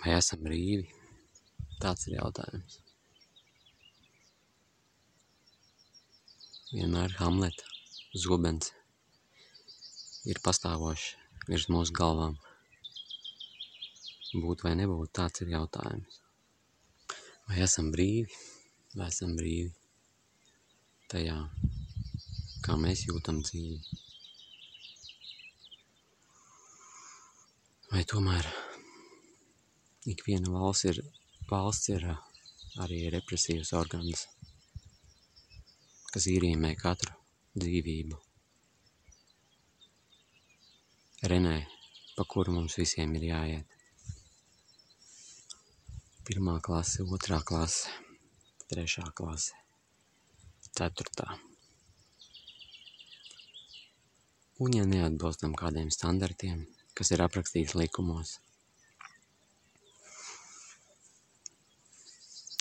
Vai esam brīvi? Tāds ir jautājums. Vienmēr Hamleta zobens ir pastāvošs virs mūsu galvām. Būt vai nebūt, tāds ir jautājums. Vai esam brīvi? Vai esam brīvi tajā, kā mēs jūtam dzīvi? Vai tomēr ikviena valsts ir, valsts ir arī represīvs organs, kas īrīmē katru dzīvību. Renē, pa kuru mums visiem ir jāiet. Pirmā klase, otrā klase, trešā klase, ceturtā. Un ja neatbilstam kādiem standartiem, kas ir aprakstīts likumos,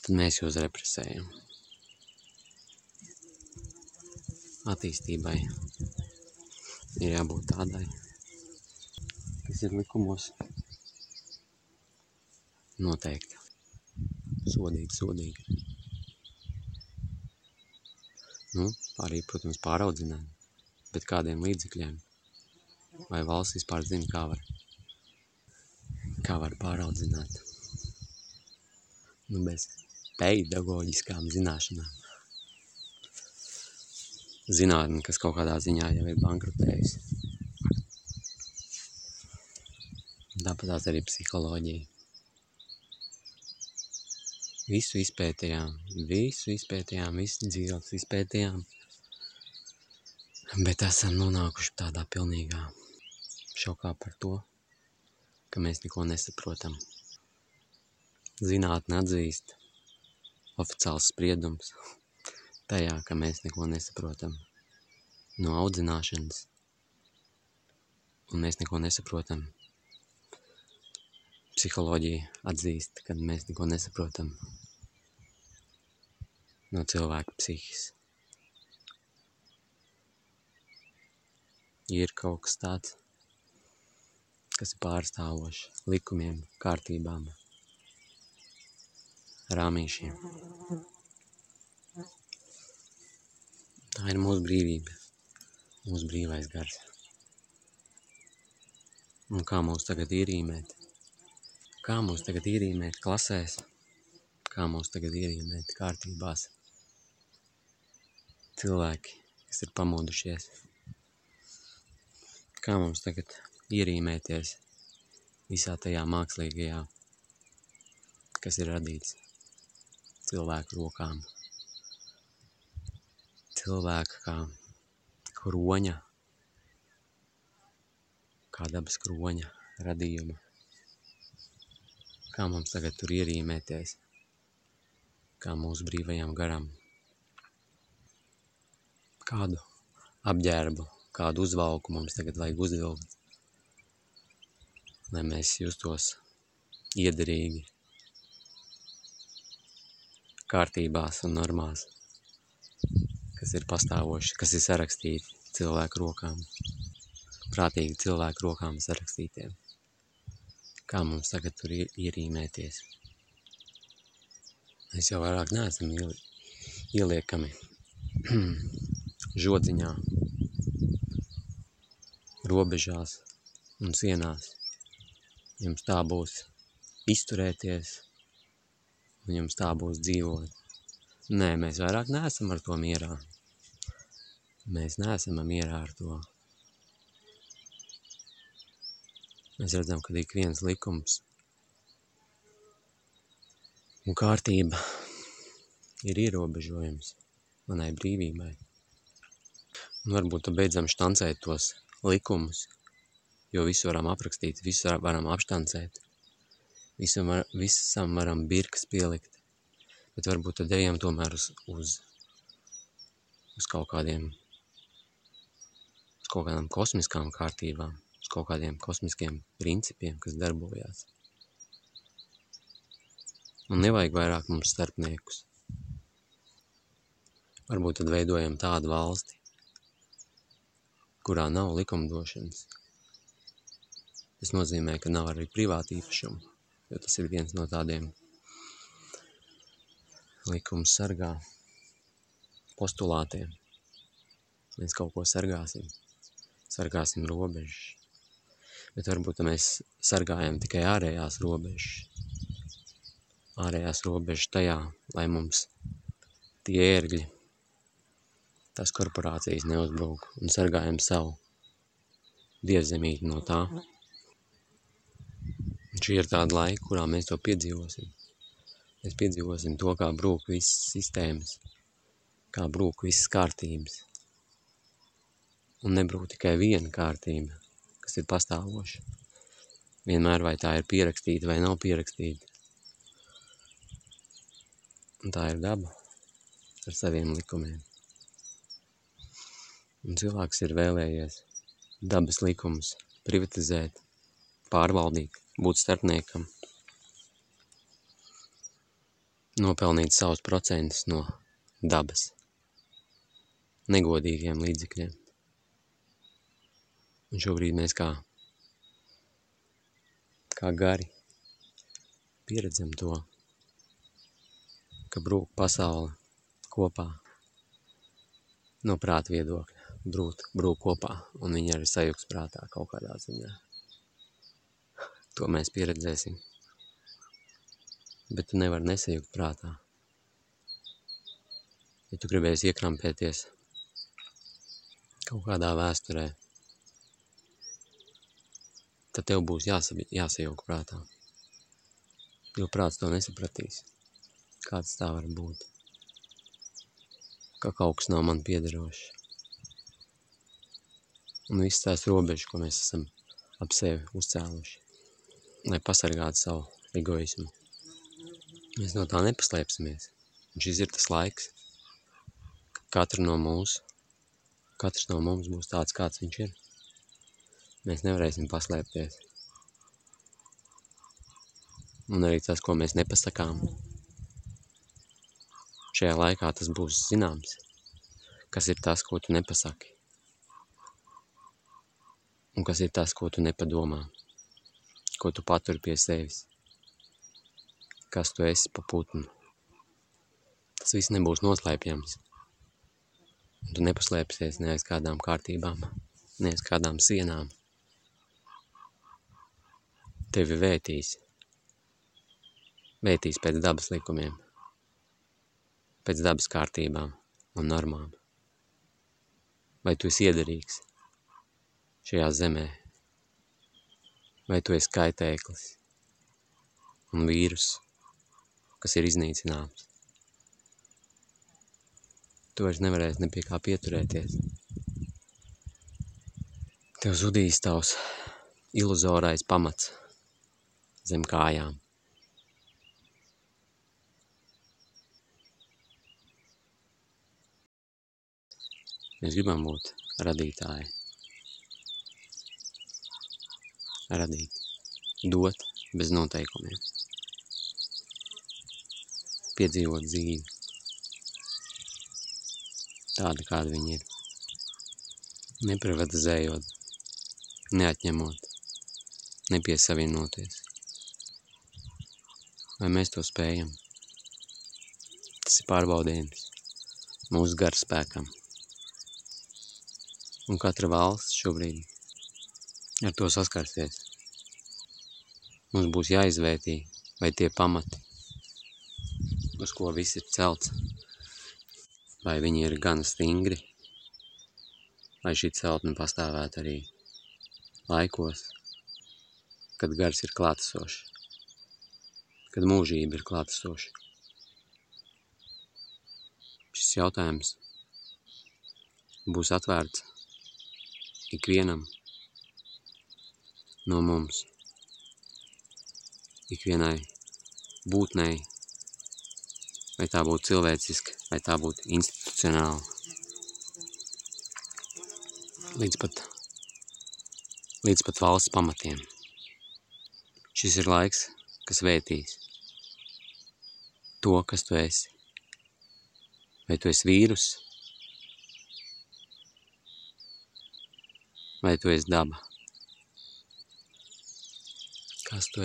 tad mēs jūs represējam. Attīstībai ir jābūt tādai, kas ir likumos noteikti. Sodīgi, sodīgi. Nu, arī, protams, pāraudzināt, bet kādiem līdzekļiem. Vai valsts vispār zina, kā var, kā var pāraudzināt. Nu, bez pedagoģiskām zināšanām. Zinātne, kas kaut kādā ziņā jau ir bankrotējusi. Tāpat arī psiholoģija. Visu izpētījām, visu izpētījām, visu dzīves izpētījām, bet esam nonākuši tādā pilnīgā šokā par to, ka mēs neko nesaprotam. Zinātne atzīst, oficiāls spriedums tajā, ka mēs neko nesaprotam no audzināšanas, un mēs neko nesaprotam. Psiholoģija atzīst, ka mēs neko nesaprotam no cilvēka psihis. Ir kaut kas tāds, kas ir pārstāvošs likumiem, kārtībām, rāmīšiem. Tā ir mūsu brīvība, mūsu brīvais gars. Un kā mūs tagad ierīmēt? Kā mūs tagad ierīmēt klasēs? Kā mūs tagad ierīmēt kārtībās? Cilvēki, kas ir pamodušies. Kā mums tagad ierīmēties visā tajā mākslīgajā, kas ir radīts cilvēku rokām. Cilvēka kā kroņa, kā dabas kroņa radījuma. Kā mums tagad tur ierīmēties, kā mūsu brīvajam garam. Kādu apģērbu, kādu uzvalku mums tagad vajag uzvilkt, lai mēs justos iederīgi kārtībās un normās, kas ir pastāvoši, kas ir sarakstīti cilvēku rokām, prātīgi cilvēku rokām sarakstītiem. Kā mums tagad tur ierīmēties? Mēs jau vairāk neesam ieli, ieliekami žodziņā, robežās un sienās. Jums tā būs izturēties, un jums tā būs dzīvot. Nē, mēs vairāk neesam ar to mierā. Mēs neesam mierā ar to. Mēs redzam, ka ik viens likums un kārtība ir ierobežojums manai brīvībai. Un varbūt tu beidzam štancēt tos likumus, jo visu varam aprakstīt, visu varam apštancēt. Visam, var, visam varam birkas pielikt, bet varbūt tad ejam tomēr uz, uz, uz kaut kādiem, uz kaut kādām kosmiskām kārtībām, uz kaut kādiem kosmiskiem principiem, kas darbojās. Un nevajag vairāk mums starpniekus. Varbūt tad veidojam tādu valsti, kurā nav likumdošanas. Tas nozīmē, ka nav arī privāti īpašumu jo tas ir viens no tādiem likums sargā postulātiem. Mēs kaut ko sargāsim, sargāsim robežas. Bet varbūt mēs sargājam tikai ārējās robežas. Ārējās robežas tajā, lai mums tie ērgļi, tās korporācijas neuzbruk un sargājam savu dievzemīti no tā. Šī ir tāda laika, kurā mēs to piedzīvosim. Mēs piedzīvosim to, kā brūk visas sistēmas, kā brūk visas kārtības. Un nebrūk tikai viena kārtība, kas ir pastāvoša. Vienmēr vai tā ir pierakstīta vai nav pierakstīta. Un tā ir daba ar saviem likumiem. Un cilvēks ir vēlējies dabas likumus privatizēt, pārvaldīt, būt starpniekam, nopelnīt savus procentus no dabas, negodīgiem līdzekļiem. Un šobrīd mēs kā, kā gari pieredzam to, ka brūk pasaule kopā. No prāta viedokļa, brūt, brūk kopā, un viņi arī sajūgs prātā kaut kādā ziņā. To mēs pieredzēsim. Bet tu nevari nesajūgt prātā. Ja tu gribēsi iekrampēties kaut kādā vēsturē, tad tev būs jāsajūg prātā. Jo prāts to nesapratīs. Kāds tā var būt? ka kaut kas nav man piederošs. Un viss tās robežas, ko mēs esam ap sevi uzcēluši, lai pasargātu savu egoismu. Mēs no tā nepaslēpsimies. Un šis ir tas laiks, ka katra no mūsu, katrs no mums būs tāds, kāds viņš ir. Mēs nevarēsim paslēpties. Un arī tas, ko mēs nepasakām, Šajā laikā tas būs zināms, kas ir tas, ko tu nepasaki. Un kas ir tas, ko tu nepadomā, ko tu paturi pie sevis. Kas tu esi pa putnu. Tas viss nebūs noslēpjams. Tu nepaslēpsies ne aiz kādām kārtībām, ne aiz kādām sienām. Tevi vētīs. Vētīs pēc dabas likumiem pēc dabas kārtībām un normām. Vai tu esi iederīgs šajā zemē, vai tu esi kaitēklis un vīrus, kas ir iznīcināms. Tu vairs nevarēsi ne pie kā pieturēties. Tev zudīs tavs iluzorais pamats zem kājām. Mēs gribam būt radītāji. Radīt, dot bez noteikumiem. Piedzīvot dzīvi. Tāda, kāda viņa ir. Neprivatizējot, neatņemot, nepiesavienoties. Vai mēs to spējam? Tas ir pārbaudījums mūsu garspēkam. Un katra valsts šobrīd ar to saskarsies. Mums būs jāizvērtī, vai tie pamati, uz ko viss ir celts, vai viņi ir gan stingri, lai šī celtne pastāvētu arī laikos, kad gars ir klātesošs, kad mūžība ir klātesoša. Šis jautājums būs atvērts ikvienam no mums, ikvienai būtnei, vai tā būtu cilvēciska, vai tā būtu institucionāla. Līdz pat, līdz pat valsts pamatiem. Šis ir laiks, kas vētīs to, kas tu esi. Vai tu esi vīrus, vai tu esi daba? Castor